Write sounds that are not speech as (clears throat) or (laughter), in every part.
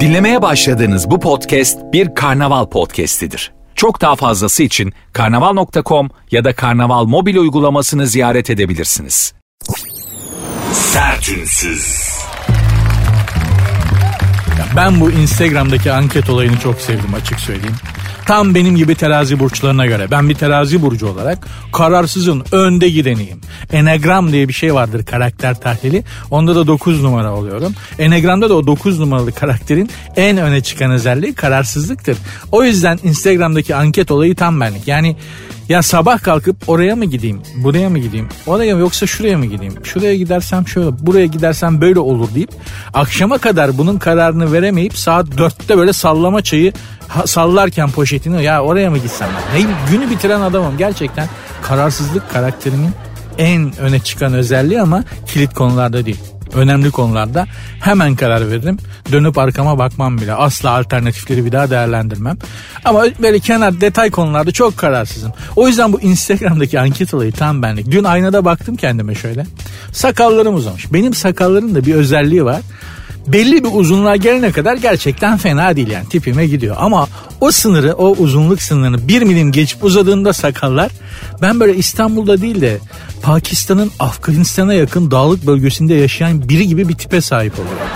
Dinlemeye başladığınız bu podcast bir karnaval podcastidir. Çok daha fazlası için karnaval.com ya da karnaval mobil uygulamasını ziyaret edebilirsiniz. Sertünsüz. Ben bu Instagram'daki anket olayını çok sevdim açık söyleyeyim. Tam benim gibi terazi burçlarına göre. Ben bir terazi burcu olarak kararsızın önde gideniyim. Enegram diye bir şey vardır karakter tahlili. Onda da 9 numara oluyorum. Enegram'da da o 9 numaralı karakterin en öne çıkan özelliği kararsızlıktır. O yüzden Instagram'daki anket olayı tam benlik. Yani ya sabah kalkıp oraya mı gideyim, buraya mı gideyim, oraya mı yoksa şuraya mı gideyim, şuraya gidersem şöyle, buraya gidersem böyle olur deyip akşama kadar bunun kararını veremeyip saat dörtte böyle sallama çayı sallarken poşetini ya oraya mı gitsem ben? Ne, günü bitiren adamım gerçekten kararsızlık karakterimin en öne çıkan özelliği ama kilit konularda değil önemli konularda hemen karar veririm. Dönüp arkama bakmam bile. Asla alternatifleri bir daha değerlendirmem. Ama böyle kenar detay konularda çok kararsızım. O yüzden bu Instagram'daki anket olayı tam benlik. Dün aynada baktım kendime şöyle. Sakallarım uzamış. Benim sakallarım da bir özelliği var belli bir uzunluğa gelene kadar gerçekten fena değil yani tipime gidiyor. Ama o sınırı o uzunluk sınırını bir milim geçip uzadığında sakallar ben böyle İstanbul'da değil de Pakistan'ın Afganistan'a yakın dağlık bölgesinde yaşayan biri gibi bir tipe sahip oluyorum.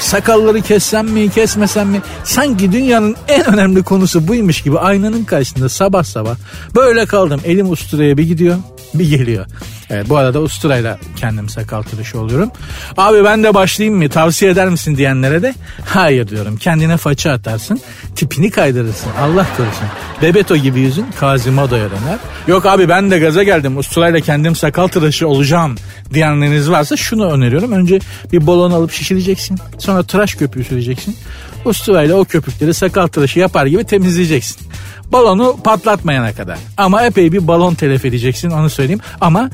Sakalları kessem mi kesmesem mi sanki dünyanın en önemli konusu buymuş gibi aynanın karşısında sabah sabah böyle kaldım elim usturaya bir gidiyor bir geliyor. Evet bu arada usturayla kendim sakal tıraşı oluyorum. Abi ben de başlayayım mı tavsiye eder misin diyenlere de hayır diyorum. Kendine faça atarsın tipini kaydırırsın Allah korusun. Bebeto gibi yüzün Kazimodo'ya döner. Yok abi ben de gaza geldim usturayla kendim sakal tıraşı olacağım diyenleriniz varsa şunu öneriyorum. Önce bir balon alıp şişireceksin. Sonra tıraş köpüğü süreceksin. Usturayla o köpükleri sakal tıraşı yapar gibi temizleyeceksin. Balonu patlatmayana kadar. Ama epey bir balon telef edeceksin onu söyleyeyim. Ama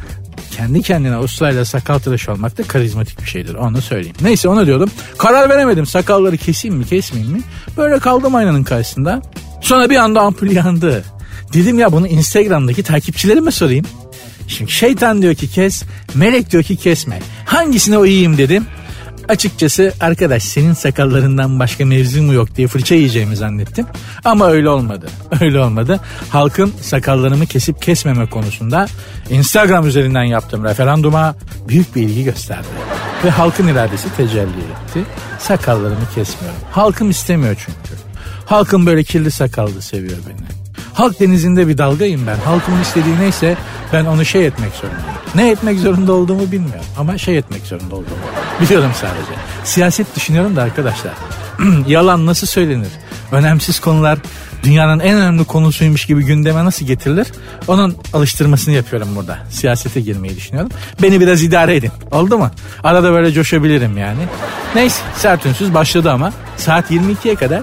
kendi kendine usturayla sakal tıraş olmak da karizmatik bir şeydir onu söyleyeyim. Neyse onu diyordum. Karar veremedim sakalları keseyim mi kesmeyeyim mi? Böyle kaldım aynanın karşısında. Sonra bir anda ampul yandı. Dedim ya bunu Instagram'daki takipçilerime sorayım. Şimdi şeytan diyor ki kes, melek diyor ki kesme. Hangisine uyuyayım dedim. Açıkçası arkadaş senin sakallarından başka mevzu mu yok diye fırça yiyeceğimi zannettim. Ama öyle olmadı. (laughs) Öyle olmadı. Halkın sakallarımı kesip kesmeme konusunda Instagram üzerinden yaptığım referanduma büyük bir ilgi gösterdi. Ve halkın iradesi tecelli etti. Sakallarımı kesmiyorum. Halkım istemiyor çünkü. Halkım böyle kirli sakallı seviyor beni. Halk denizinde bir dalgayım ben. Halkımın istediği neyse ben onu şey etmek zorundayım. Ne etmek zorunda olduğumu bilmiyorum ama şey etmek zorunda olduğumu biliyorum sadece. Siyaset düşünüyorum da arkadaşlar. (clears throat) Yalan nasıl söylenir? Önemsiz konular dünyanın en önemli konusuymuş gibi gündeme nasıl getirilir? Onun alıştırmasını yapıyorum burada. Siyasete girmeyi düşünüyorum. Beni biraz idare edin. Oldu mu? Arada böyle coşabilirim yani. Neyse sert başladı ama saat 22'ye kadar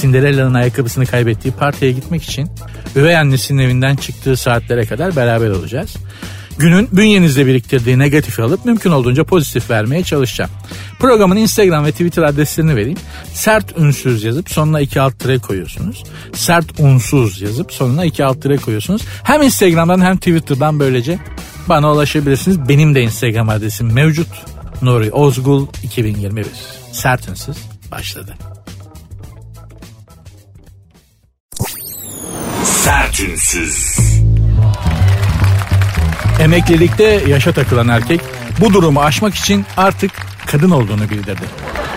Cinderella'nın ayakkabısını kaybettiği partiye gitmek için üvey annesinin evinden çıktığı saatlere kadar beraber olacağız. Günün bünyenizde biriktirdiği negatifi alıp mümkün olduğunca pozitif vermeye çalışacağım. Programın Instagram ve Twitter adreslerini vereyim. Sert ünsüz yazıp sonuna iki alt tire koyuyorsunuz. Sert unsuz yazıp sonuna iki alt tire koyuyorsunuz. Hem Instagram'dan hem Twitter'dan böylece bana ulaşabilirsiniz. Benim de Instagram adresim mevcut. Nuri Ozgul 2021. Sert ünsüz başladı. Sertünsüz. Emeklilikte yaşa takılan erkek bu durumu aşmak için artık kadın olduğunu bildirdi.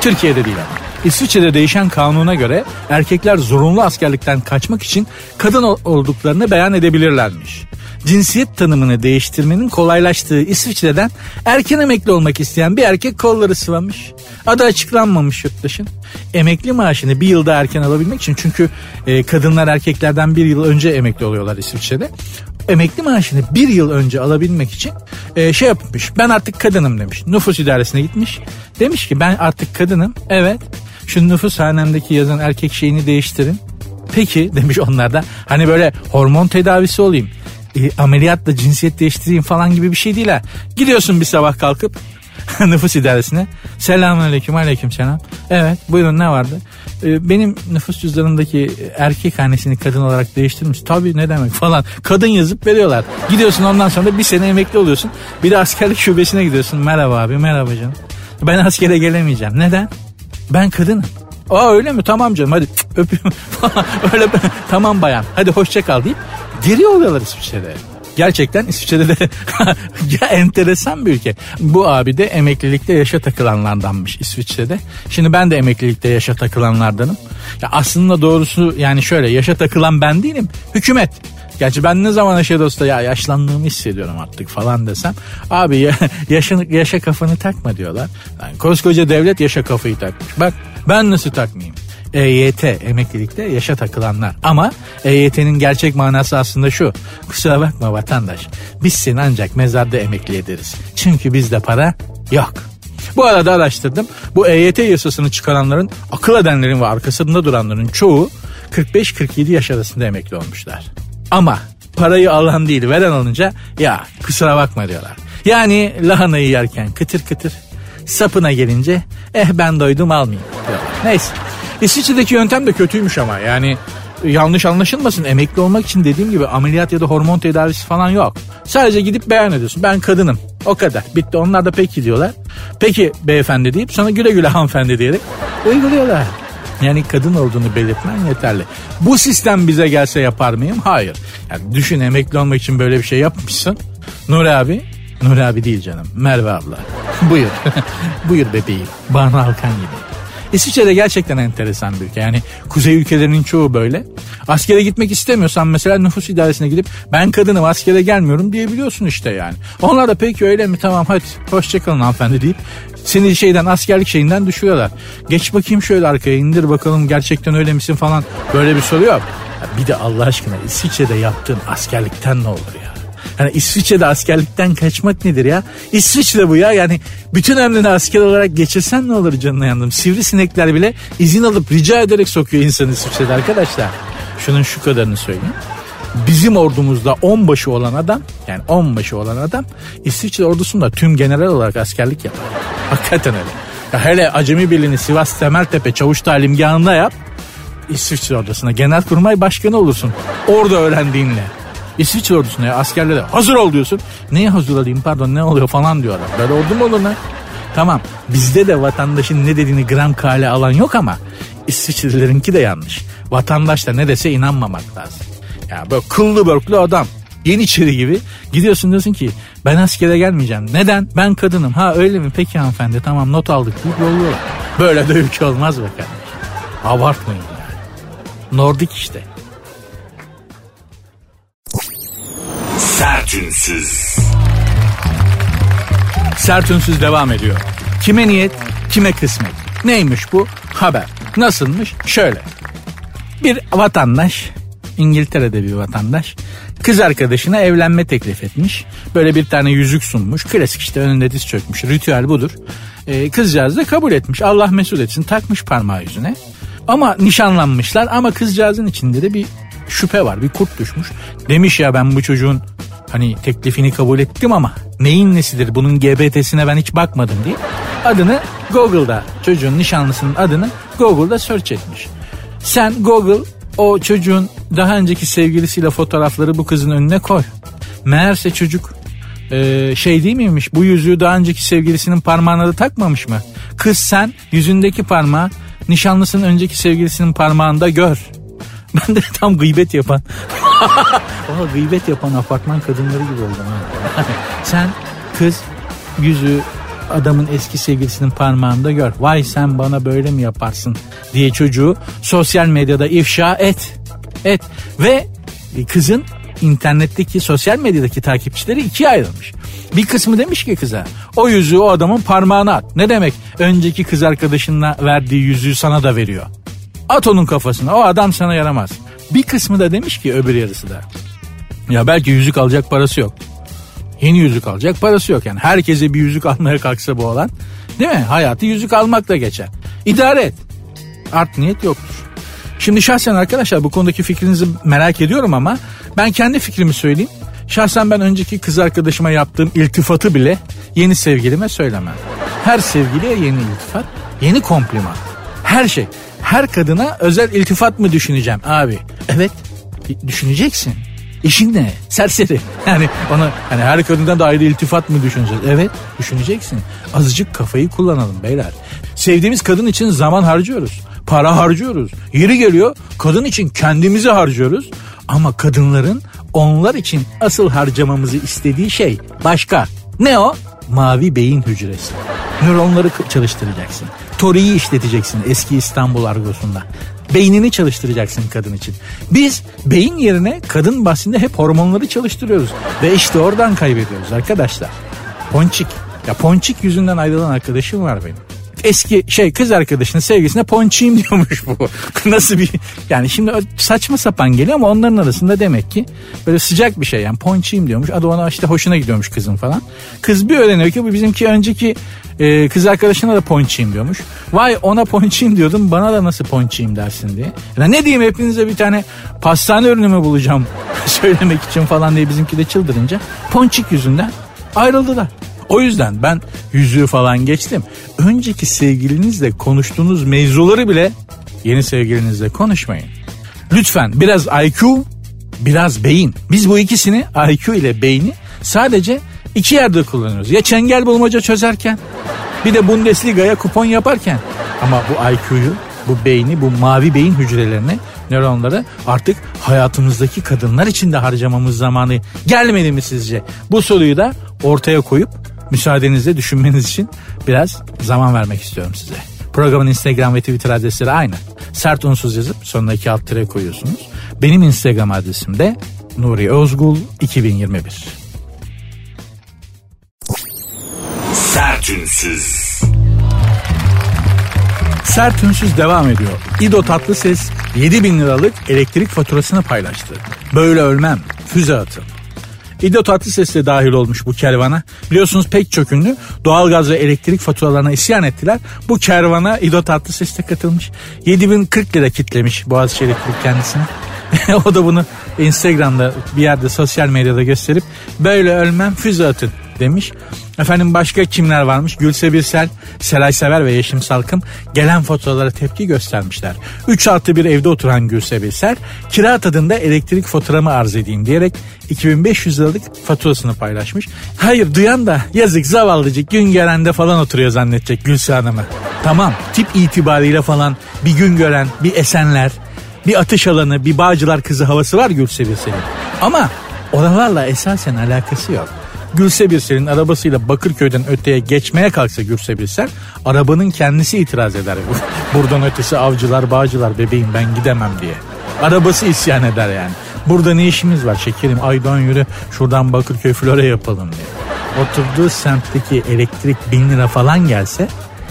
Türkiye'de değil ama. İsviçre'de değişen kanuna göre erkekler zorunlu askerlikten kaçmak için kadın olduklarını beyan edebilirlermiş. Cinsiyet tanımını değiştirmenin kolaylaştığı İsviçre'den erken emekli olmak isteyen bir erkek kolları sıvamış. Adı açıklanmamış yurttaşın. Emekli maaşını bir yılda erken alabilmek için çünkü e, kadınlar erkeklerden bir yıl önce emekli oluyorlar İsviçre'de. Emekli maaşını bir yıl önce alabilmek için e, şey yapmış. Ben artık kadınım demiş. Nüfus idaresine gitmiş. Demiş ki ben artık kadınım. Evet. Şu nüfus hanemdeki yazan erkek şeyini değiştirin. Peki (laughs) demiş onlar da. Hani böyle hormon tedavisi olayım. E, ameliyatla cinsiyet değiştireyim falan gibi bir şey değil ha. Gidiyorsun bir sabah kalkıp (laughs) nüfus idaresine. Selamun aleyküm aleyküm selam. Evet buyurun ne vardı? Ee, benim nüfus cüzdanımdaki erkek hanesini kadın olarak değiştirmiş. Tabii ne demek falan. Kadın yazıp veriyorlar. Gidiyorsun ondan sonra bir sene emekli oluyorsun. Bir de askerlik şubesine gidiyorsun. Merhaba abi merhaba canım. Ben askere gelemeyeceğim. Neden? Ben kadınım. Aa öyle mi? Tamam canım hadi öpüyorum. (laughs) öyle tamam bayan. Hadi hoşça kal deyip geri oluyorlar İsviçre'de. Gerçekten İsviçre'de de (laughs) ya enteresan bir ülke. Bu abi de emeklilikte yaşa takılanlardanmış İsviçre'de. Şimdi ben de emeklilikte yaşa takılanlardanım. Ya aslında doğrusu yani şöyle yaşa takılan ben değilim. Hükümet. Gerçi ben ne zaman yaşa dosta ya yaşlandığımı hissediyorum artık falan desem. Abi ya, (laughs) yaşın, yaşa kafanı takma diyorlar. Yani koskoca devlet yaşa kafayı takmış. Bak ben nasıl takmayayım? EYT emeklilikte yaşa takılanlar. Ama EYT'nin gerçek manası aslında şu. Kusura bakma vatandaş. Biz seni ancak mezarda emekli ederiz. Çünkü bizde para yok. Bu arada araştırdım. Bu EYT yasasını çıkaranların, akıl edenlerin ve arkasında duranların çoğu 45-47 yaş arasında emekli olmuşlar. Ama parayı alan değil veren alınca ya kusura bakma diyorlar. Yani lahanayı yerken kıtır kıtır sapına gelince eh ben doydum almayayım diyorlar. Neyse İsviçre'deki yöntem de kötüymüş ama yani yanlış anlaşılmasın emekli olmak için dediğim gibi ameliyat ya da hormon tedavisi falan yok. Sadece gidip beyan ediyorsun ben kadınım o kadar bitti onlar da peki diyorlar. Peki beyefendi deyip sonra güle güle hanımefendi diyerek uyguluyorlar. Yani kadın olduğunu belirtmen yeterli. Bu sistem bize gelse yapar mıyım? Hayır. Yani düşün emekli olmak için böyle bir şey yapmışsın. Nuri abi, Nuri abi değil canım. Merve abla. (laughs) Buyur. (laughs) Buyur bebeğim. Banu Alkan gibi. İsviçre'de gerçekten enteresan bir ülke. Yani kuzey ülkelerinin çoğu böyle. Askere gitmek istemiyorsan mesela nüfus idaresine gidip ben kadınım askere gelmiyorum diyebiliyorsun işte yani. Onlar da peki öyle mi tamam hadi hoşçakalın hanımefendi deyip seni şeyden askerlik şeyinden düşürüyorlar. Geç bakayım şöyle arkaya indir bakalım gerçekten öyle misin falan böyle bir soru yok. Bir de Allah aşkına İsviçre'de yaptığın askerlikten ne olur ya? Yani İsviçre'de askerlikten kaçmak nedir ya? İsviçre bu ya yani bütün ömrünü asker olarak geçirsen ne olur canına yandım. Sivrisinekler bile izin alıp rica ederek sokuyor insanı İsviçre'de arkadaşlar. Şunun şu kadarını söyleyeyim. Bizim ordumuzda onbaşı olan adam yani onbaşı olan adam İsviçre ordusunda tüm general olarak askerlik yapar. Hakikaten öyle. Ya hele Acemi Birliği'ni Sivas Temeltepe Çavuş Talimgahı'nda yap. İsviçre ordusuna genelkurmay başkanı olursun. Orada öğrendiğinle. İsviçre ordusuna ya askerlere hazır ol diyorsun. Neye hazır olayım pardon ne oluyor falan diyorlar. Böyle ordu mu olur lan? Tamam bizde de vatandaşın ne dediğini gram kale alan yok ama İsviçrelerinki de yanlış. Vatandaş da ne dese inanmamak lazım. Ya böyle kıllı börklü adam Yeniçeri gibi gidiyorsun diyorsun ki ben askere gelmeyeceğim. Neden? Ben kadınım. Ha öyle mi? Peki hanımefendi tamam not aldık deyip yolluyorlar. Böyle de ülke olmaz be kardeşim. Abartmayın yani. Nordik işte. Sertünsüz. Sertünsüz devam ediyor. Kime niyet, kime kısmet. Neymiş bu? Haber. Nasılmış? Şöyle. Bir vatandaş, İngiltere'de bir vatandaş, kız arkadaşına evlenme teklif etmiş. Böyle bir tane yüzük sunmuş. Klasik işte önünde diz çökmüş. Ritüel budur. Ee, kızcağız da kabul etmiş. Allah mesut etsin. Takmış parmağı yüzüne. Ama nişanlanmışlar ama kızcağızın içinde de bir şüphe var. Bir kurt düşmüş. Demiş ya ben bu çocuğun hani teklifini kabul ettim ama neyin nesidir bunun GBT'sine ben hiç bakmadım diye adını Google'da çocuğun nişanlısının adını Google'da search etmiş. Sen Google o çocuğun daha önceki sevgilisiyle fotoğrafları bu kızın önüne koy. Meğerse çocuk e, şey değil miymiş bu yüzüğü daha önceki sevgilisinin parmağına da takmamış mı? Kız sen yüzündeki parmağı nişanlısının önceki sevgilisinin parmağında gör. (laughs) Ben de tam gıybet yapan. (laughs) Valla gıybet yapan apartman kadınları gibi oldum. Ha. (laughs) sen kız yüzü adamın eski sevgilisinin parmağında gör. Vay sen bana böyle mi yaparsın diye çocuğu sosyal medyada ifşa et. Et. Ve kızın internetteki sosyal medyadaki takipçileri ikiye ayrılmış. Bir kısmı demiş ki kıza o yüzüğü o adamın parmağına at. Ne demek önceki kız arkadaşınla verdiği yüzüğü sana da veriyor. At onun kafasına o adam sana yaramaz. Bir kısmı da demiş ki öbür yarısı da. Ya belki yüzük alacak parası yok. Yeni yüzük alacak parası yok yani. Herkese bir yüzük (laughs) almaya kalksa bu olan. Değil mi? Hayatı yüzük almakla geçer. İdare et. Art niyet yoktur. Şimdi şahsen arkadaşlar bu konudaki fikrinizi merak ediyorum ama ben kendi fikrimi söyleyeyim. Şahsen ben önceki kız arkadaşıma yaptığım iltifatı bile yeni sevgilime söylemem. Her sevgiliye yeni iltifat, yeni kompliman. Her şey. Her kadına özel iltifat mı düşüneceğim abi? Evet düşüneceksin. İşin ne? Serseri. Yani ona hani her kadından da ayrı iltifat mı düşüneceğiz? Evet düşüneceksin. Azıcık kafayı kullanalım beyler. Sevdiğimiz kadın için zaman harcıyoruz. Para harcıyoruz. Yeri geliyor kadın için kendimizi harcıyoruz. Ama kadınların onlar için asıl harcamamızı istediği şey başka. Ne o? Mavi beyin hücresi. Nöronları çalıştıracaksın. Toriyi işleteceksin eski İstanbul argosunda. Beynini çalıştıracaksın kadın için. Biz beyin yerine kadın bahsinde hep hormonları çalıştırıyoruz. Ve işte oradan kaybediyoruz arkadaşlar. Ponçik. Ya ponçik yüzünden ayrılan arkadaşım var benim eski şey kız arkadaşının sevgisine ponçiyim (laughs) diyormuş bu. Nasıl bir yani şimdi saçma sapan geliyor ama onların arasında demek ki böyle sıcak bir şey yani ponçiyim diyormuş. Adı ona işte hoşuna gidiyormuş kızın falan. Kız bir öğreniyor ki bu bizimki önceki e, kız arkadaşına da ponçiyim diyormuş. Vay ona ponçiyim diyordum bana da nasıl ponçiyim dersin diye. Ya ne diyeyim hepinize bir tane pastane ürünü mü bulacağım (laughs) söylemek için falan diye bizimki de çıldırınca ponçik yüzünden ayrıldılar. O yüzden ben yüzüğü falan geçtim. Önceki sevgilinizle konuştuğunuz mevzuları bile yeni sevgilinizle konuşmayın. Lütfen biraz IQ, biraz beyin. Biz bu ikisini IQ ile beyni sadece iki yerde kullanıyoruz. Ya çengel bulmaca çözerken bir de Bundesliga'ya kupon yaparken. Ama bu IQ'yu, bu beyni, bu mavi beyin hücrelerini, nöronları artık hayatımızdaki kadınlar için de harcamamız zamanı gelmedi mi sizce? Bu soruyu da ortaya koyup müsaadenizle düşünmeniz için biraz zaman vermek istiyorum size. Programın Instagram ve Twitter adresleri aynı. Sert unsuz yazıp sonuna iki alt tire koyuyorsunuz. Benim Instagram adresim de Nuri Özgul 2021. Sertünsüz. Sert ünsüz devam ediyor. İdo Tatlıses 7 bin liralık elektrik faturasını paylaştı. Böyle ölmem, füze atın. İdo Tatlıses de dahil olmuş bu kervana. Biliyorsunuz pek çok ünlü doğalgaz ve elektrik faturalarına isyan ettiler. Bu kervana İdo Tatlıses de katılmış. 7040 lira kitlemiş Boğaziçi Elektrik kendisine. (laughs) o da bunu Instagram'da bir yerde sosyal medyada gösterip böyle ölmem füze atın demiş. Efendim başka kimler varmış? Gülse Birsel, Selay Sever ve Yeşim Salkım gelen faturalara tepki göstermişler. 3 artı bir evde oturan Gülse Birsel kira tadında elektrik faturamı arz edeyim diyerek 2500 liralık faturasını paylaşmış. Hayır duyan da yazık zavallıcık gün gelende falan oturuyor zannedecek Gülse Hanım'ı. Tamam tip itibariyle falan bir gün gören bir esenler bir atış alanı bir bağcılar kızı havası var Gülse Birsel'in. Ama oralarla esasen alakası yok. Gülse Birsel'in arabasıyla Bakırköy'den öteye geçmeye kalksa Gülse Birsel arabanın kendisi itiraz eder. (laughs) Buradan ötesi avcılar bağcılar bebeğim ben gidemem diye. Arabası isyan eder yani. Burada ne işimiz var şekerim aydan yürü şuradan Bakırköy Flora yapalım diye. Oturduğu semtteki elektrik bin lira falan gelse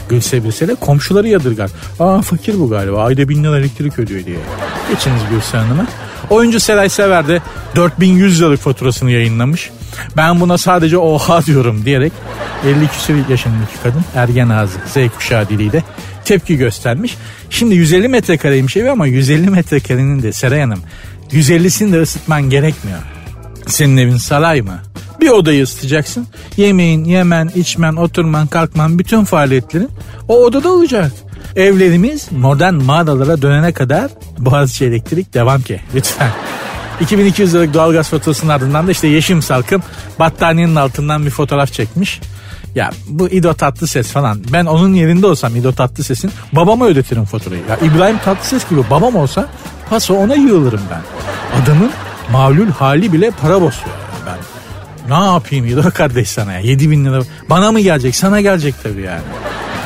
Gülse Birsel'e komşuları yadırgar. Aa fakir bu galiba ayda bin lira elektrik ödüyor diye. Geçiniz Gülse Hanım'a. Oyuncu Seray Sever de 4100 liralık faturasını yayınlamış. Ben buna sadece oha diyorum diyerek 50 küsur yaşındaki kadın ergen ağzı Z kuşağı diliyle tepki göstermiş. Şimdi 150 metrekareymiş evi ama 150 metrekarenin de Seray Hanım 150'sini de ısıtman gerekmiyor. Senin evin saray mı? Bir odayı ısıtacaksın. Yemeğin, yemen, içmen, oturman, kalkman bütün faaliyetlerin o odada olacak. Evlerimiz modern mağaralara dönene kadar Boğaziçi Elektrik devam ki lütfen. 2200 liralık doğalgaz faturasının ardından da işte Yeşim Salkım battaniyenin altından bir fotoğraf çekmiş. Ya bu İdo Tatlıses falan ben onun yerinde olsam İdo Tatlıses'in babama ödetirim faturayı. Ya İbrahim Tatlıses gibi babam olsa paso ona yığılırım ben. Adamın mağlul hali bile para basıyor ben. Ne yapayım İdo kardeş sana ya 7 bin lira bana mı gelecek sana gelecek tabii yani.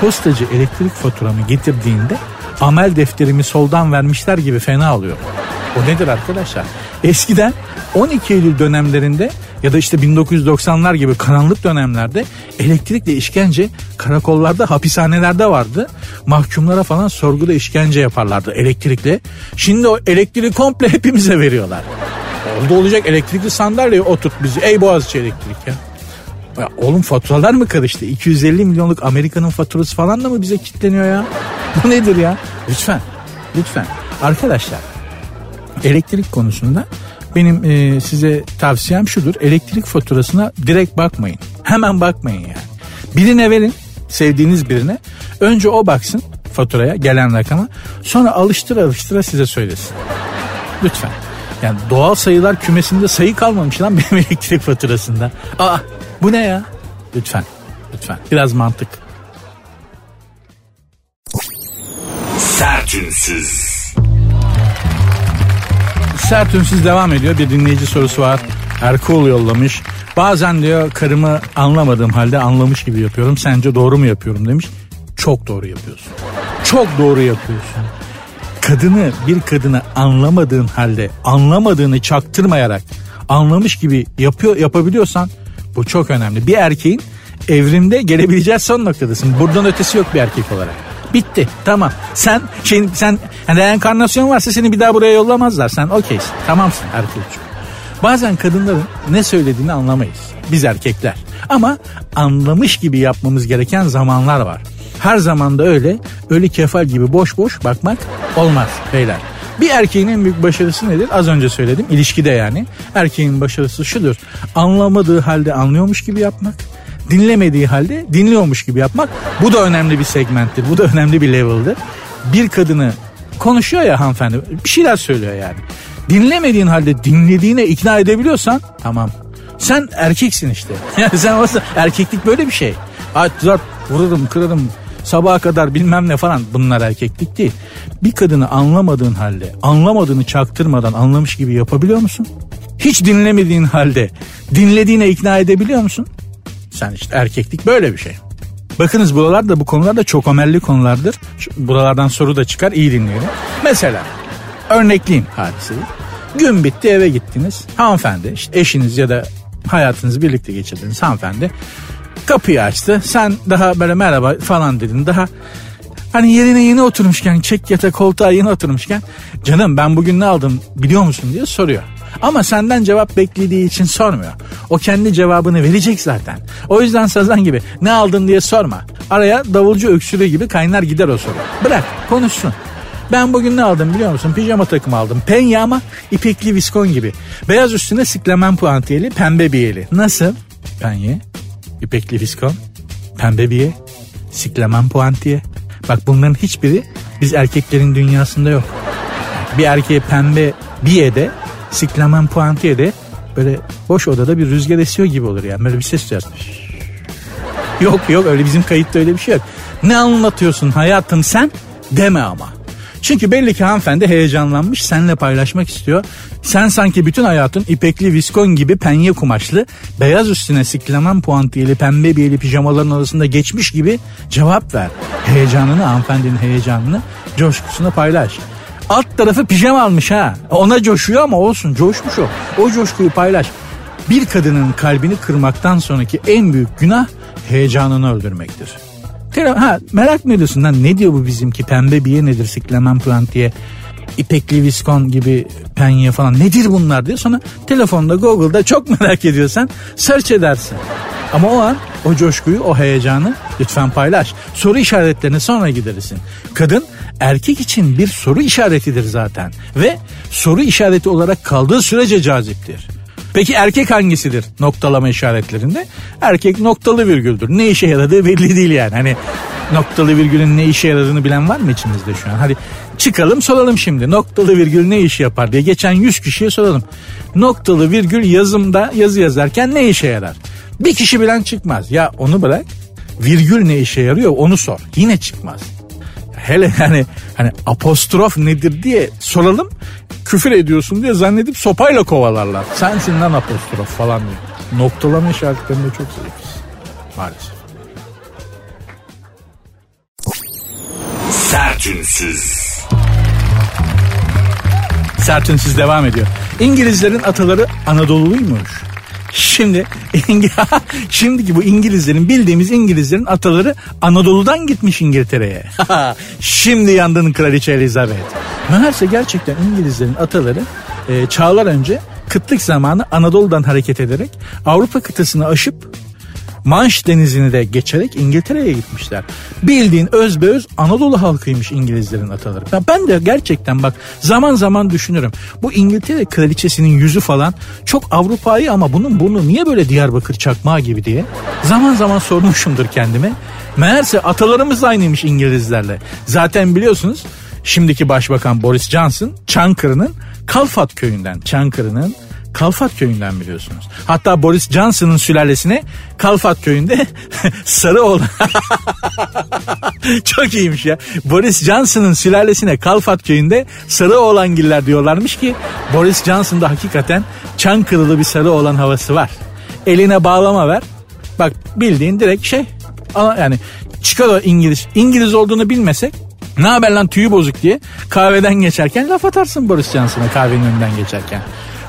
Postacı elektrik faturamı getirdiğinde amel defterimi soldan vermişler gibi fena alıyor. O nedir arkadaşlar? Eskiden 12 Eylül dönemlerinde ya da işte 1990'lar gibi karanlık dönemlerde elektrikle işkence karakollarda hapishanelerde vardı. Mahkumlara falan sorguda işkence yaparlardı elektrikle. Şimdi o elektriği komple hepimize veriyorlar. Oldu olacak elektrikli sandalyeye oturt bizi. Ey Boğaziçi elektrik ya. Ya. Oğlum faturalar mı karıştı? 250 milyonluk Amerika'nın faturası falan da mı bize kitleniyor ya? (laughs) Bu nedir ya? Lütfen. Lütfen. Arkadaşlar elektrik konusunda benim e, size tavsiyem şudur. Elektrik faturasına direkt bakmayın. Hemen bakmayın yani. Birine verin sevdiğiniz birine. Önce o baksın faturaya gelen rakama. Sonra alıştıra alıştıra size söylesin. Lütfen. Yani doğal sayılar kümesinde sayı kalmamış lan (laughs) benim elektrik faturasında. Aa bu ne ya? Lütfen. Lütfen. Biraz mantık. Sertünsüz. Sert ünsüz devam ediyor. Bir dinleyici sorusu var. Erkul yollamış. Bazen diyor karımı anlamadığım halde anlamış gibi yapıyorum. Sence doğru mu yapıyorum demiş. Çok doğru yapıyorsun. Çok doğru yapıyorsun. Kadını bir kadını anlamadığın halde anlamadığını çaktırmayarak anlamış gibi yapıyor yapabiliyorsan bu çok önemli. Bir erkeğin evrimde gelebileceği son noktadasın. Buradan ötesi yok bir erkek olarak. Bitti tamam. Sen şey, sen yani reenkarnasyon varsa seni bir daha buraya yollamazlar. Sen okeysin. Tamamsın erkekçi. Bazen kadınların ne söylediğini anlamayız. Biz erkekler. Ama anlamış gibi yapmamız gereken zamanlar var. Her zaman da öyle ölü kefal gibi boş boş bakmak olmaz beyler. Bir erkeğin en büyük başarısı nedir? Az önce söyledim ilişkide yani. Erkeğin başarısı şudur. Anlamadığı halde anlıyormuş gibi yapmak. Dinlemediği halde dinliyormuş gibi yapmak. Bu da önemli bir segmenttir. Bu da önemli bir level'dır. Bir kadını konuşuyor ya hanımefendi bir şeyler söylüyor yani. Dinlemediğin halde dinlediğine ikna edebiliyorsan tamam. Sen erkeksin işte. (laughs) Yani sen olsa erkeklik böyle bir şey. Zart vururum kırarım sabaha kadar bilmem ne falan bunlar erkeklik değil. Bir kadını anlamadığın halde anlamadığını çaktırmadan anlamış gibi yapabiliyor musun? Hiç dinlemediğin halde dinlediğine ikna edebiliyor musun? Sen işte erkeklik böyle bir şey. Bakınız buralar da bu konular da çok ömelli konulardır. Buralardan soru da çıkar iyi dinleyelim. Mesela örnekleyeyim hadiseyi. Gün bitti eve gittiniz. Hanımefendi işte eşiniz ya da hayatınızı birlikte geçirdiniz hanımefendi. Kapıyı açtı. Sen daha böyle merhaba falan dedin. Daha hani yerine yeni oturmuşken çek yata koltuğa yeni oturmuşken canım ben bugün ne aldım biliyor musun diye soruyor. Ama senden cevap beklediği için sormuyor. O kendi cevabını verecek zaten. O yüzden sazan gibi ne aldın diye sorma. Araya davulcu öksürüğü gibi kaynar gider o soru. Bırak konuşsun. Ben bugün ne aldım biliyor musun? Pijama takımı aldım. Penye ama ipekli viskon gibi. Beyaz üstüne siklemen puantiyeli pembe biyeli. Nasıl? Penye, ipekli viskon, pembe biye, siklemen puantiye. Bak bunların hiçbiri biz erkeklerin dünyasında yok. Bir erkeğe pembe biyede, siklemen puantiyede böyle boş odada bir rüzgar esiyor gibi olur yani. Böyle bir ses duyarsın. Yok yok öyle bizim kayıtta öyle bir şey yok. Ne anlatıyorsun hayatım sen deme ama. Çünkü belli ki hanımefendi heyecanlanmış seninle paylaşmak istiyor. Sen sanki bütün hayatın ipekli viskon gibi penye kumaşlı beyaz üstüne siklemen puantiyeli pembe biyeli pijamaların arasında geçmiş gibi cevap ver. Heyecanını hanımefendinin heyecanını coşkusunu paylaş. Alt tarafı pijama almış ha. Ona coşuyor ama olsun coşmuş o. O coşkuyu paylaş. Bir kadının kalbini kırmaktan sonraki en büyük günah heyecanını öldürmektir. Ha, merak mı ediyorsun lan ne diyor bu bizimki pembe biye nedir siklemen puantiye ipekli viskon gibi penye falan nedir bunlar diye sonra telefonda Google'da çok merak ediyorsan search edersin. Ama o an o coşkuyu o heyecanı lütfen paylaş. Soru işaretlerini sonra giderirsin. Kadın erkek için bir soru işaretidir zaten ve soru işareti olarak kaldığı sürece caziptir. Peki erkek hangisidir noktalama işaretlerinde? Erkek noktalı virgüldür. Ne işe yaradığı belli değil yani. Hani noktalı virgülün ne işe yaradığını bilen var mı içimizde şu an? Hadi çıkalım soralım şimdi. Noktalı virgül ne iş yapar diye geçen 100 kişiye soralım. Noktalı virgül yazımda yazı yazarken ne işe yarar? Bir kişi bilen çıkmaz. Ya onu bırak. Virgül ne işe yarıyor onu sor. Yine çıkmaz hele yani hani apostrof nedir diye soralım küfür ediyorsun diye zannedip sopayla kovalarlar. Sensin lan apostrof falan diye. Noktalama işaretlerini de çok seviyoruz. Maalesef. Sertünsüz. Sertünsüz devam ediyor. İngilizlerin ataları Anadolu'luymuş. Şimdi (laughs) şimdiki bu İngilizlerin bildiğimiz İngilizlerin ataları Anadolu'dan gitmiş İngiltere'ye. (laughs) Şimdi yandın kraliçe Elizabeth. Meğerse gerçekten İngilizlerin ataları e, çağlar önce kıtlık zamanı Anadolu'dan hareket ederek Avrupa kıtasını aşıp Manş denizini de geçerek İngiltere'ye gitmişler. Bildiğin özbeöz Anadolu halkıymış İngilizlerin ataları. Ya ben de gerçekten bak zaman zaman düşünürüm. Bu İngiltere kraliçesinin yüzü falan çok Avrupa'yı ama bunun burnu niye böyle Diyarbakır çakmağı gibi diye. Zaman zaman sormuşumdur kendime. Meğerse atalarımız aynıymış İngilizlerle. Zaten biliyorsunuz şimdiki başbakan Boris Johnson Çankırı'nın Kalfat köyünden Çankırı'nın Kalfat köyünden biliyorsunuz. Hatta Boris Johnson'ın sülalesine Kalfat köyünde (laughs) sarı olan (laughs) çok iyiymiş ya. Boris Johnson'ın sülalesine Kalfat köyünde sarı oğlangiller diyorlarmış ki Boris Johnson'da hakikaten Çankırılı bir sarı olan havası var. Eline bağlama ver. Bak bildiğin direkt şey ama yani çıkar o İngiliz. İngiliz olduğunu bilmesek ne haber lan tüyü bozuk diye kahveden geçerken laf atarsın Boris Johnson'a kahvenin önünden geçerken.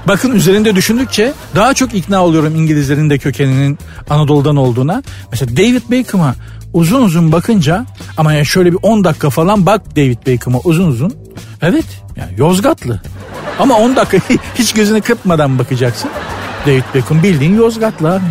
Bakın üzerinde düşündükçe daha çok ikna oluyorum İngilizlerin de kökeninin Anadolu'dan olduğuna. Mesela David Beckham'a uzun uzun bakınca ama yani şöyle bir 10 dakika falan bak David Beckham'a uzun uzun. Evet yani Yozgatlı. Ama 10 dakika (laughs) hiç gözünü kırpmadan bakacaksın. David Beckham bildiğin Yozgatlı abi.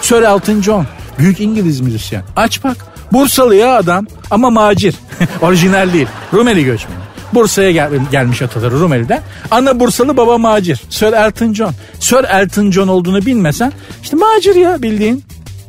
Sir Elton John büyük İngiliz müzisyen. Aç bak Bursalı ya adam ama macir. (laughs) Orijinal değil. Rumeli göçmeni. Bursa'ya gel, gelmiş ataları Rumeli'den. Ana Bursalı baba macir. Sir Elton John. Sir Elton John olduğunu bilmesen işte macir ya bildiğin.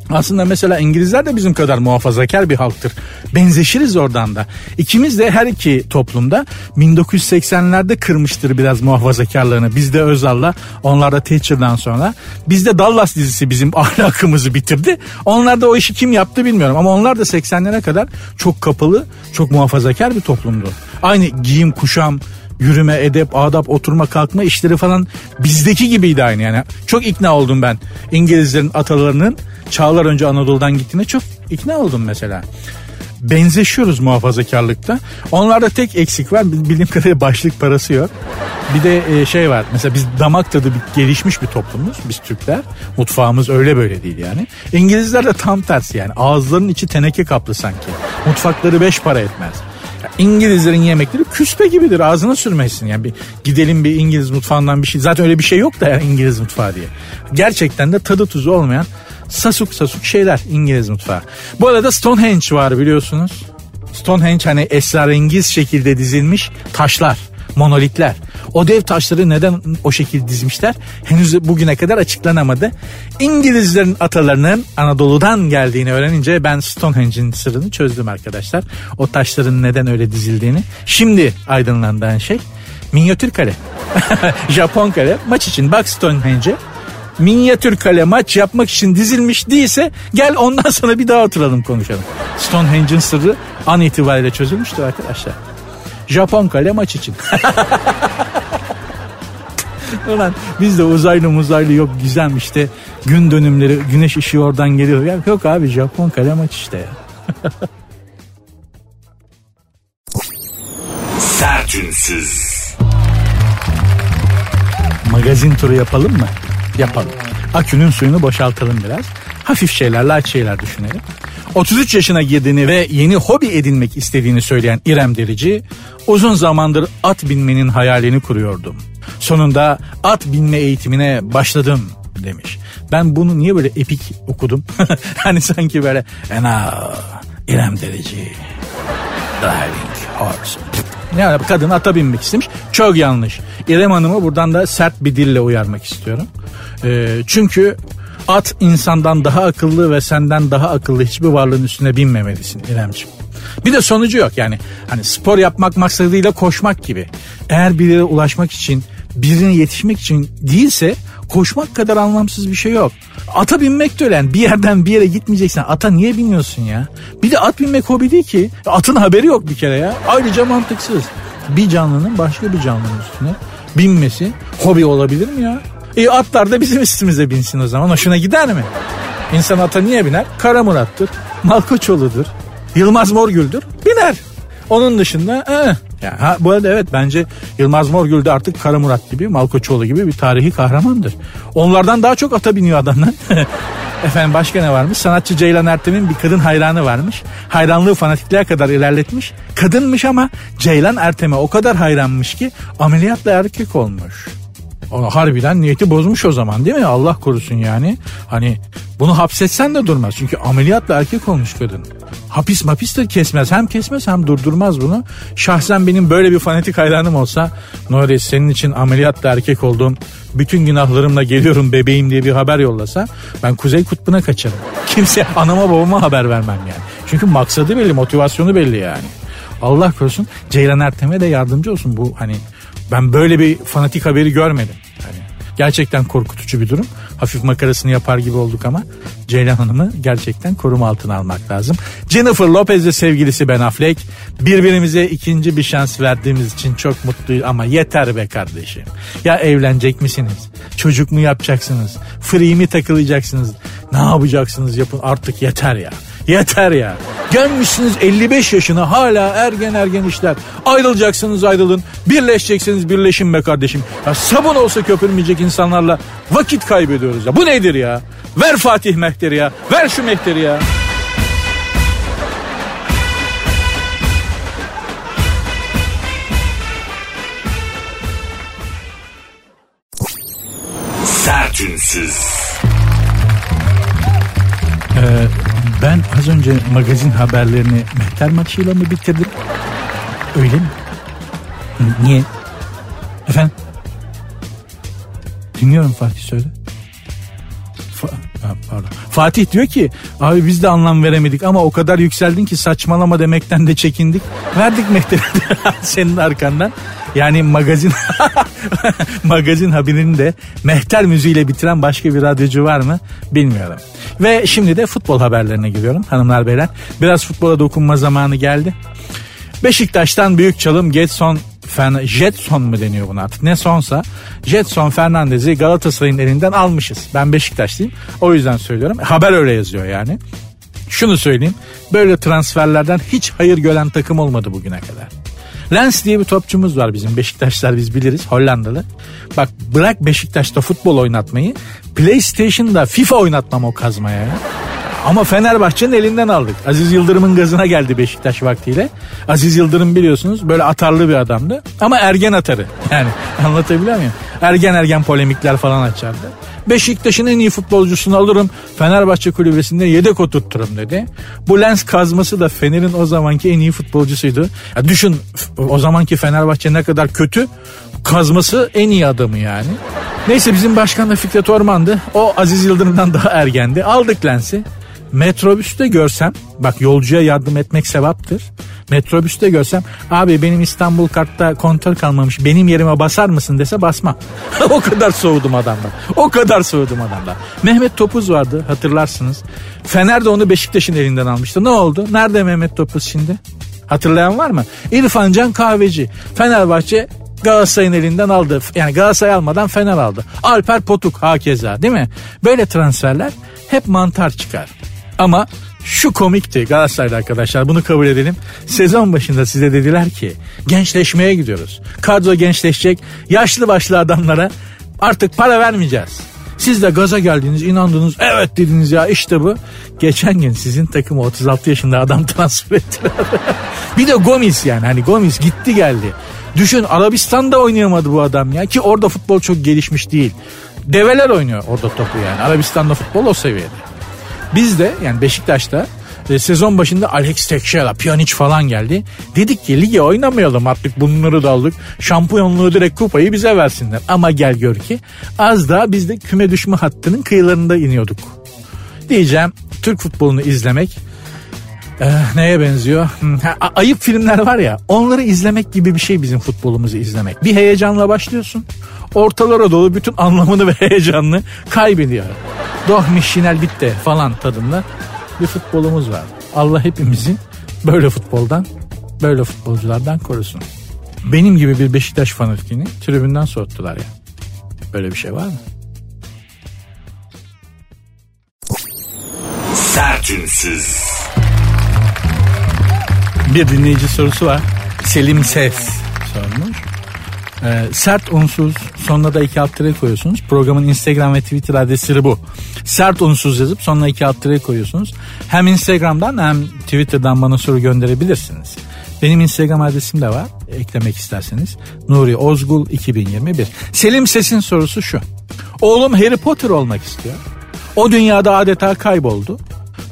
Aslında mesela İngilizler de bizim kadar muhafazakar bir halktır. Benzeşiriz oradan da. İkimiz de her iki toplumda 1980'lerde kırmıştır biraz muhafazakarlığını. Bizde Özal'la onlar da Thatcher'dan sonra. Bizde Dallas dizisi bizim (laughs) ahlakımızı bitirdi. Onlar da o işi kim yaptı bilmiyorum. Ama onlar da 80'lere kadar çok kapalı, çok muhafazakar bir toplumdu. Aynı giyim, kuşam, yürüme, edep, adap, oturma, kalkma işleri falan bizdeki gibiydi aynı yani. Çok ikna oldum ben İngilizlerin atalarının çağlar önce Anadolu'dan gittiğine çok ikna oldum mesela. Benzeşiyoruz muhafazakarlıkta. Onlarda tek eksik var. Bildiğim kadarıyla başlık parası yok. Bir de e, şey var. Mesela biz damak tadı bir, gelişmiş bir toplumuz. Biz Türkler. Mutfağımız öyle böyle değil yani. İngilizler de tam tersi yani. Ağızlarının içi teneke kaplı sanki. Mutfakları beş para etmez. İngilizlerin yemekleri küspe gibidir ağzına sürmesin yani bir gidelim bir İngiliz mutfağından bir şey zaten öyle bir şey yok da yani İngiliz mutfağı diye. Gerçekten de tadı tuzu olmayan sasuk sasuk şeyler İngiliz mutfağı. Bu arada Stonehenge var biliyorsunuz. Stonehenge hani esrarengiz şekilde dizilmiş taşlar, monolitler. O dev taşları neden o şekilde dizmişler henüz bugüne kadar açıklanamadı. İngilizlerin atalarının Anadolu'dan geldiğini öğrenince ben Stonehenge'in sırrını çözdüm arkadaşlar. O taşların neden öyle dizildiğini. Şimdi aydınlanan şey minyatür kale. (laughs) Japon kale maç için bak Stonehenge'e minyatür kale maç yapmak için dizilmiş değilse gel ondan (laughs) sonra bir daha oturalım konuşalım. Stonehenge'in sırrı an itibariyle çözülmüştür arkadaşlar. Japon kale maç için. Ulan bizde uzaylı muzaylı yok gizem işte gün dönümleri güneş ışığı oradan geliyor. Ya yok abi Japon kale maç işte ya. Sertünsüz. Magazin turu yapalım mı? Yapalım. Akünün suyunu boşaltalım biraz. Hafif şeyler, light şeyler düşünelim. 33 yaşına girdiğini ve yeni hobi edinmek istediğini söyleyen İrem Derici, uzun zamandır at binmenin hayalini kuruyordum. Sonunda at binme eğitimine başladım demiş. Ben bunu niye böyle epik okudum? (laughs) hani sanki böyle ena İrem Derici driving horse. Yani kadın ata binmek istemiş. Çok yanlış. İrem Hanım'ı buradan da sert bir dille uyarmak istiyorum. Ee, çünkü at insandan daha akıllı ve senden daha akıllı hiçbir varlığın üstüne binmemelisin İremciğim. Bir de sonucu yok yani. Hani spor yapmak maksadıyla koşmak gibi. Eğer bir yere ulaşmak için birine yetişmek için değilse koşmak kadar anlamsız bir şey yok. Ata binmek de öyle. Yani bir yerden bir yere gitmeyeceksen ata niye biniyorsun ya? Bir de at binmek hobi değil ki. Atın haberi yok bir kere ya. Ayrıca mantıksız. Bir canlının başka bir canlının üstüne binmesi hobi olabilir mi ya? E atlar da bizim üstümüze binsin o zaman. Hoşuna gider mi? İnsan ata niye biner? Kara Murat'tır, Malkoçoğlu'dur, Yılmaz Morgül'dür. Biner. Onun dışında eh. ya, ha, bu arada evet bence Yılmaz Morgül de artık Kara Murat gibi Malkoçoğlu gibi bir tarihi kahramandır. Onlardan daha çok ata biniyor adamlar. (laughs) Efendim başka ne varmış? Sanatçı Ceylan Ertem'in bir kadın hayranı varmış. Hayranlığı fanatikliğe kadar ilerletmiş. Kadınmış ama Ceylan Ertem'e o kadar hayranmış ki ameliyatla erkek olmuş. Harbiden niyeti bozmuş o zaman değil mi? Allah korusun yani. Hani bunu hapsetsen de durmaz. Çünkü ameliyatla erkek olmuş kadın. Hapis mapis de kesmez. Hem kesmez hem durdurmaz bunu. Şahsen benim böyle bir fanatik hayranım olsa Nuri senin için ameliyatla erkek oldum. Bütün günahlarımla geliyorum bebeğim diye bir haber yollasa ben Kuzey Kutbu'na kaçarım. (laughs) Kimse anama babama haber vermem yani. Çünkü maksadı belli, motivasyonu belli yani. Allah korusun Ceylan Ertem'e de yardımcı olsun bu hani Ben böyle bir fanatik haberi görmedim. Yani gerçekten korkutucu bir durum. Hafif makarasını yapar gibi olduk ama Ceylan Hanım'ı gerçekten koruma altına almak lazım. Jennifer Lopez ve sevgilisi Ben Affleck birbirimize ikinci bir şans verdiğimiz için çok mutluyuz ama yeter be kardeşim. Ya evlenecek misiniz? Çocuk mu yapacaksınız? Free mi takılacaksınız? Ne yapacaksınız yapın artık yeter ya. Yeter ya. Gelmişsiniz 55 yaşına hala ergen ergen işler. Ayrılacaksınız ayrılın. Birleşeceksiniz birleşin be kardeşim. Ya sabun olsa köpürmeyecek insanlarla vakit kaybediyoruz ya. Bu nedir ya? Ver Fatih Mehter'i ya. Ver şu Mehter'i ya. Sertünsüz. Ee, ben az önce magazin haberlerini Mehter maçıyla mı bitirdim? Öyle mi? Niye? Efendim? Dinliyorum Fatih söyle. Fa- pardon. Fatih diyor ki abi biz de anlam veremedik ama o kadar yükseldin ki saçmalama demekten de çekindik. Verdik Mehter'i (laughs) senin arkandan. Yani magazin (laughs) magazin haberini de Mehter müziğiyle bitiren başka bir radyocu var mı bilmiyorum. Ve şimdi de futbol haberlerine giriyorum hanımlar beyler. Biraz futbola dokunma zamanı geldi. Beşiktaş'tan büyük çalım Getson Fern Jetson mu deniyor buna artık ne sonsa Jetson Fernandez'i Galatasaray'ın elinden almışız. Ben Beşiktaşlıyım o yüzden söylüyorum. Haber öyle yazıyor yani. Şunu söyleyeyim böyle transferlerden hiç hayır gören takım olmadı bugüne kadar. Lens diye bir topçumuz var bizim Beşiktaşlar biz biliriz Hollandalı. Bak bırak Beşiktaş'ta futbol oynatmayı PlayStation'da FIFA oynatmam o kazmaya ya. Ama Fenerbahçe'nin elinden aldık. Aziz Yıldırım'ın gazına geldi Beşiktaş vaktiyle. Aziz Yıldırım biliyorsunuz böyle atarlı bir adamdı. Ama ergen atarı. Yani anlatabiliyor muyum? Ergen ergen polemikler falan açardı. Beşiktaş'ın en iyi futbolcusunu alırım. Fenerbahçe kulübesinde yedek oturturum dedi. Bu lens kazması da Fener'in o zamanki en iyi futbolcusuydu. Ya düşün o zamanki Fenerbahçe ne kadar kötü. Kazması en iyi adamı yani. Neyse bizim başkan da Fikret Orman'dı. O Aziz Yıldırım'dan daha ergendi. Aldık lensi. Metrobüste görsem bak yolcuya yardım etmek sevaptır. Metrobüste görsem abi benim İstanbul kartta kontör kalmamış benim yerime basar mısın dese basmam. (laughs) o kadar soğudum adamdan. O kadar soğudum adamdan. Mehmet Topuz vardı hatırlarsınız. Fener de onu Beşiktaş'ın elinden almıştı. Ne oldu? Nerede Mehmet Topuz şimdi? Hatırlayan var mı? İrfan Can Kahveci. Fenerbahçe Galatasaray'ın elinden aldı. Yani Galatasaray almadan Fener aldı. Alper Potuk hakeza değil mi? Böyle transferler hep mantar çıkar. Ama şu komikti Galatasaray'da arkadaşlar bunu kabul edelim. Sezon başında size dediler ki gençleşmeye gidiyoruz. Kadro gençleşecek. Yaşlı başlı adamlara artık para vermeyeceğiz. Siz de gaza geldiniz inandınız evet dediniz ya işte bu. Geçen gün sizin takımı 36 yaşında adam (laughs) transfer ettiler. (laughs) bir de Gomis yani hani Gomis gitti geldi. Düşün Arabistan'da oynayamadı bu adam ya ki orada futbol çok gelişmiş değil. Develer oynuyor orada topu yani. Arabistan'da futbol o seviyede. Biz de yani Beşiktaş'ta e, sezon başında Alex Tekşehir'e Pjanic falan geldi. Dedik ki lige oynamayalım artık bunları da aldık. Şampiyonluğu direkt kupayı bize versinler. Ama gel gör ki az daha biz de küme düşme hattının kıyılarında iniyorduk. Diyeceğim Türk futbolunu izlemek ee, neye benziyor? Ha, ayıp filmler var ya onları izlemek gibi bir şey bizim futbolumuzu izlemek. Bir heyecanla başlıyorsun. Ortalara dolu bütün anlamını ve (laughs) heyecanını kaybediyor. Doh mişinel bitti falan tadında bir futbolumuz var. Allah hepimizin böyle futboldan, böyle futbolculardan korusun. Benim gibi bir Beşiktaş fanatikini tribünden soğuttular ya. Böyle bir şey var mı? Sertünsüz. Bir dinleyici sorusu var. Selim Ses sormuş. Ee, sert unsuz sonuna da iki alt koyuyorsunuz. Programın Instagram ve Twitter adresi bu. Sert unsuz yazıp sonuna iki alt koyuyorsunuz. Hem Instagram'dan hem Twitter'dan bana soru gönderebilirsiniz. Benim Instagram adresim de var. Eklemek isterseniz. Nuri Ozgul 2021. Selim Ses'in sorusu şu. Oğlum Harry Potter olmak istiyor. O dünyada adeta kayboldu.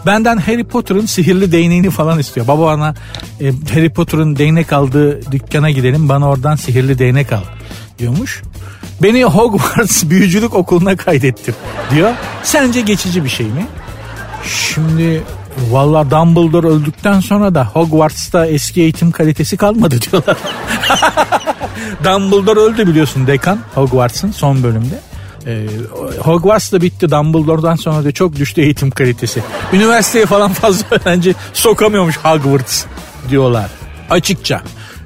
Benden Harry Potter'ın sihirli değneğini falan istiyor. Baba bana e, Harry Potter'ın değnek aldığı dükkana gidelim bana oradan sihirli değnek al diyormuş. Beni Hogwarts (laughs) büyücülük okuluna kaydettir diyor. Sence geçici bir şey mi? Şimdi valla Dumbledore öldükten sonra da Hogwarts'ta eski eğitim kalitesi kalmadı diyorlar. (laughs) Dumbledore öldü biliyorsun dekan Hogwarts'ın son bölümde. Ee, Hogwarts da bitti Dumbledore'dan sonra da çok düştü eğitim kalitesi. Üniversiteye falan fazla (laughs) öğrenci sokamıyormuş Hogwarts diyorlar. Açıkça.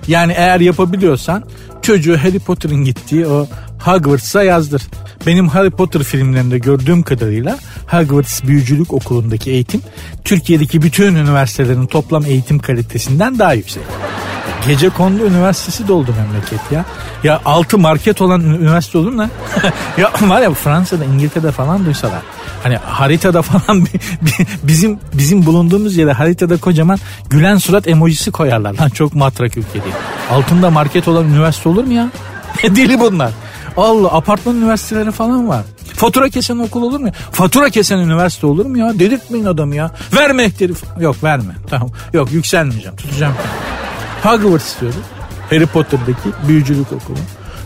Yani eğer yapabiliyorsan çocuğu Harry Potter'ın gittiği o Hogwarts'a yazdır. Benim Harry Potter filmlerinde gördüğüm kadarıyla Hogwarts Büyücülük Okulu'ndaki eğitim Türkiye'deki bütün üniversitelerin toplam eğitim kalitesinden daha yüksek. Gece kondu üniversitesi doldu memleket ya. Ya altı market olan üniversite olur mu (laughs) ya var ya Fransa'da İngiltere'de falan duysalar. Hani haritada (laughs) falan bizim bizim bulunduğumuz yere haritada kocaman gülen surat emojisi koyarlar. Lan çok matrak ülke değil. Altında market olan üniversite olur mu ya? (laughs) Deli bunlar. Allah apartman üniversiteleri falan var. Fatura kesen okul olur mu? Fatura kesen üniversite olur mu ya? Delirtmeyin adamı ya. Verme ehteri. Yok verme. Tamam. Yok yükselmeyeceğim. Tutacağım. Hogwarts istiyordu. Harry Potter'daki büyücülük okulu.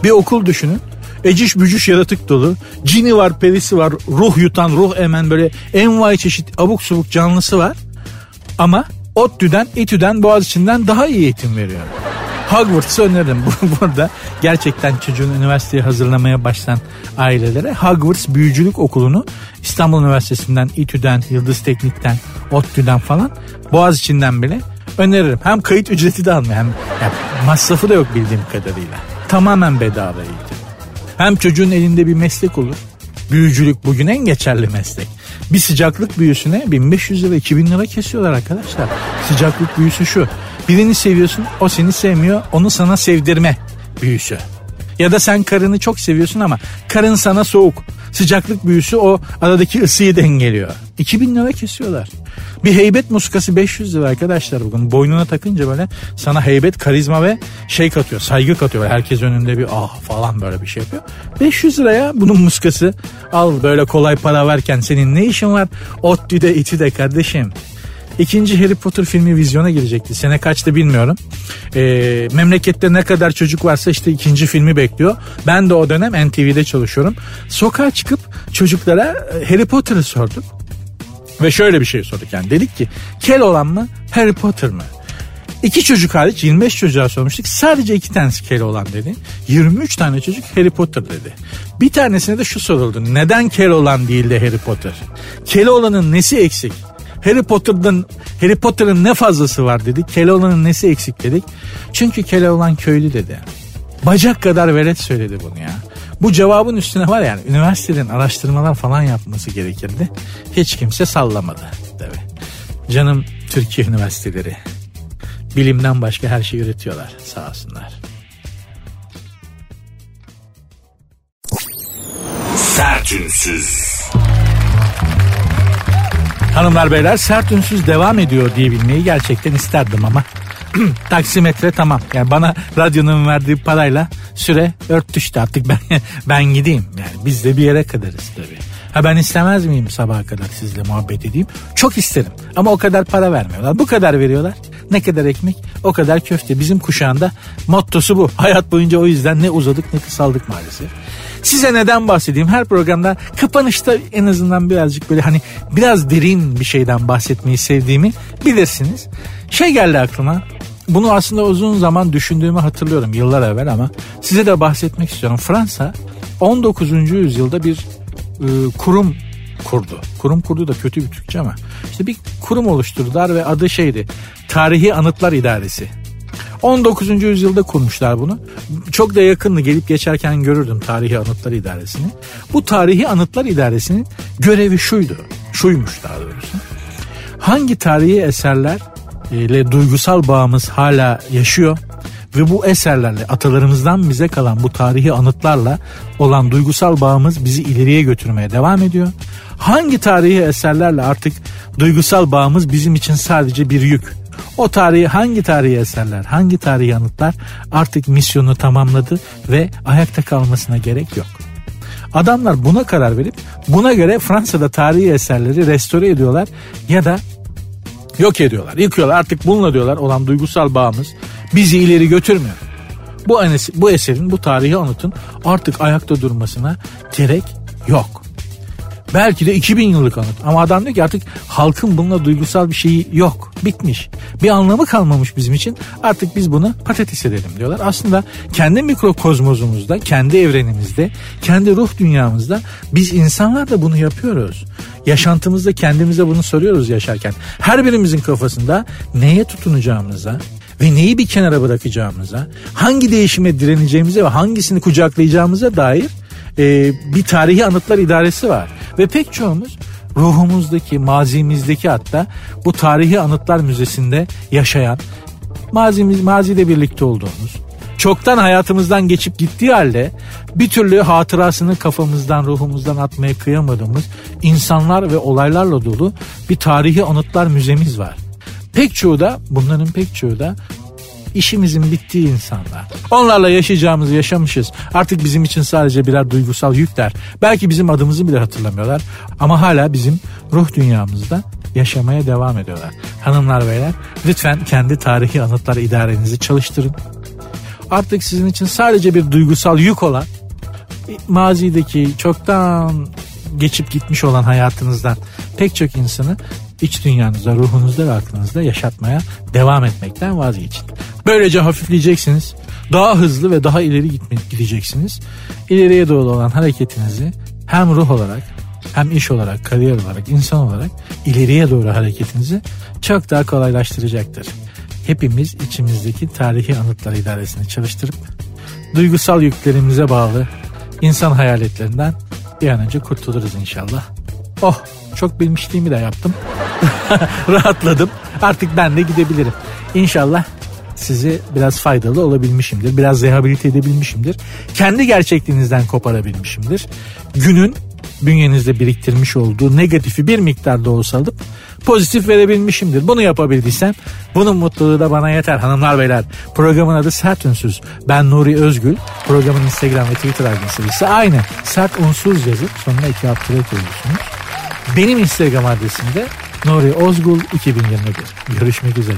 Bir okul düşünün. Eciş bücüş yaratık dolu. Cini var, perisi var, ruh yutan, ruh emen böyle envai çeşit abuk subuk canlısı var. Ama ODTÜ'den, İTÜ'den, Boğaziçi'nden daha iyi eğitim veriyor. Hogwarts'ı öneririm. (laughs) Burada gerçekten çocuğunu üniversiteye hazırlamaya başlayan ailelere Hogwarts Büyücülük Okulu'nu İstanbul Üniversitesi'nden, İTÜ'den, Yıldız Teknik'ten, ODTÜ'den falan Boğaziçi'nden bile öneririm. Hem kayıt ücreti de almıyor hem yani masrafı da yok bildiğim kadarıyla. Tamamen bedava eğitim. Hem çocuğun elinde bir meslek olur. Büyücülük bugün en geçerli meslek. Bir sıcaklık büyüsüne 1500 lira 2000 lira kesiyorlar arkadaşlar. Sıcaklık büyüsü şu. Birini seviyorsun o seni sevmiyor onu sana sevdirme büyüsü. Ya da sen karını çok seviyorsun ama karın sana soğuk. Sıcaklık büyüsü o aradaki ısıyı dengeliyor. 2000 lira kesiyorlar. Bir heybet muskası 500 lira arkadaşlar bugün. Boynuna takınca böyle sana heybet, karizma ve şey katıyor. Saygı katıyor. Herkes önünde bir ah falan böyle bir şey yapıyor. 500 liraya bunun muskası. Al böyle kolay para verken senin ne işin var? ODTÜ'de, İTÜ'de kardeşim. İkinci Harry Potter filmi vizyona girecekti. Sene kaçtı bilmiyorum. Ee, memlekette ne kadar çocuk varsa işte ikinci filmi bekliyor. Ben de o dönem NTV'de çalışıyorum. Sokağa çıkıp çocuklara e, Harry Potter'ı sorduk. Ve şöyle bir şey sorduk yani. Dedik ki kel olan mı Harry Potter mı? İki çocuk hariç 25 çocuğa sormuştuk. Sadece iki tanesi kel olan dedi. 23 tane çocuk Harry Potter dedi. Bir tanesine de şu soruldu. Neden kel olan değil de Harry Potter? Kel olanın nesi eksik? Harry Potter'dan Harry Potter'ın ne fazlası var dedik. Keloğlan'ın nesi eksik dedik. Çünkü Keloğlan köylü dedi. Bacak kadar velet söyledi bunu ya. Bu cevabın üstüne var yani üniversiteden araştırmalar falan yapması gerekirdi. Hiç kimse sallamadı tabii. Canım Türkiye üniversiteleri. Bilimden başka her şeyi üretiyorlar sağ olsunlar. Sertünsüz. Hanımlar beyler sert ünsüz devam ediyor diyebilmeyi gerçekten isterdim ama (clears throat) taksimetre tamam. Yani bana radyonun verdiği parayla süre örtüştü artık ben (laughs) ben gideyim. Yani biz de bir yere kadarız tabii. Ha ben istemez miyim sabaha kadar sizle muhabbet edeyim? Çok isterim ama o kadar para vermiyorlar. Bu kadar veriyorlar. Ne kadar ekmek o kadar köfte. Bizim kuşağında mottosu bu. (laughs) Hayat boyunca o yüzden ne uzadık ne kısaldık maalesef. Size neden bahsedeyim? Her programda kapanışta en azından birazcık böyle hani biraz derin bir şeyden bahsetmeyi sevdiğimi bilirsiniz. Şey geldi aklıma. Bunu aslında uzun zaman düşündüğümü hatırlıyorum yıllar evvel ama size de bahsetmek istiyorum. Fransa 19. yüzyılda bir e, kurum kurdu. Kurum kurdu da kötü bir Türkçe ama işte bir kurum oluşturdular ve adı şeydi Tarihi Anıtlar İdaresi. 19. yüzyılda kurmuşlar bunu. Çok da yakınlı gelip geçerken görürdüm Tarihi Anıtlar İdaresi'ni. Bu Tarihi Anıtlar İdaresi'nin görevi şuydu. Şuymuş daha doğrusu. Hangi tarihi eserler ile duygusal bağımız hala yaşıyor ve bu eserlerle atalarımızdan bize kalan bu tarihi anıtlarla olan duygusal bağımız bizi ileriye götürmeye devam ediyor. Hangi tarihi eserlerle artık duygusal bağımız bizim için sadece bir yük. O tarihi hangi tarihi eserler, hangi tarihi anıtlar artık misyonu tamamladı ve ayakta kalmasına gerek yok. Adamlar buna karar verip buna göre Fransa'da tarihi eserleri restore ediyorlar ya da yok ediyorlar, yıkıyorlar. Artık bununla diyorlar olan duygusal bağımız bizi ileri götürmüyor. Bu, bu eserin, bu tarihi anıtın artık ayakta durmasına gerek yok. Belki de 2000 yıllık anıt. Ama adam diyor ki artık halkın bununla duygusal bir şeyi yok. Bitmiş. Bir anlamı kalmamış bizim için. Artık biz bunu patates edelim diyorlar. Aslında kendi mikrokozmozumuzda, kendi evrenimizde, kendi ruh dünyamızda biz insanlar da bunu yapıyoruz. Yaşantımızda kendimize bunu soruyoruz yaşarken. Her birimizin kafasında neye tutunacağımıza, ve neyi bir kenara bırakacağımıza, hangi değişime direneceğimize ve hangisini kucaklayacağımıza dair e, bir tarihi anıtlar idaresi var. Ve pek çoğumuz ruhumuzdaki, mazimizdeki hatta bu tarihi anıtlar müzesinde yaşayan, mazimiz, mazide birlikte olduğumuz, çoktan hayatımızdan geçip gittiği halde bir türlü hatırasını kafamızdan, ruhumuzdan atmaya kıyamadığımız insanlar ve olaylarla dolu bir tarihi anıtlar müzemiz var. Pek çoğu da bunların pek çoğu da işimizin bittiği insanlar. Onlarla yaşayacağımızı yaşamışız. Artık bizim için sadece birer duygusal yükler. Belki bizim adımızı bile hatırlamıyorlar ama hala bizim ruh dünyamızda yaşamaya devam ediyorlar. Hanımlar beyler lütfen kendi tarihi anıtlar idarenizi çalıştırın. Artık sizin için sadece bir duygusal yük olan mazideki çoktan geçip gitmiş olan hayatınızdan pek çok insanı iç dünyanızda, ruhunuzda ve aklınızda yaşatmaya devam etmekten vazgeçin. Böylece hafifleyeceksiniz. Daha hızlı ve daha ileri gideceksiniz. İleriye doğru olan hareketinizi hem ruh olarak hem iş olarak, kariyer olarak, insan olarak ileriye doğru hareketinizi çok daha kolaylaştıracaktır. Hepimiz içimizdeki tarihi anıtlar idaresini çalıştırıp duygusal yüklerimize bağlı insan hayaletlerinden bir an önce kurtuluruz inşallah. Oh çok bilmişliğimi de yaptım. (laughs) Rahatladım. Artık ben de gidebilirim. İnşallah sizi biraz faydalı olabilmişimdir. Biraz rehabilite edebilmişimdir. Kendi gerçekliğinizden koparabilmişimdir. Günün bünyenizde biriktirmiş olduğu negatifi bir miktarda olsa alıp pozitif verebilmişimdir. Bunu yapabildiysem bunun mutluluğu da bana yeter hanımlar beyler. Programın adı Sert Ünsüz. Ben Nuri Özgül. Programın Instagram ve Twitter adresi ise aynı. Sert Unsuz yazıp sonuna iki alt koyuyorsunuz. Benim Instagram adresim de Nuri Ozgul 2021. Görüşmek üzere.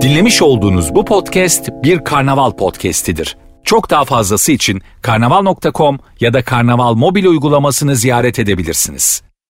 Dinlemiş olduğunuz bu podcast bir karnaval podcastidir. Çok daha fazlası için karnaval.com ya da karnaval mobil uygulamasını ziyaret edebilirsiniz.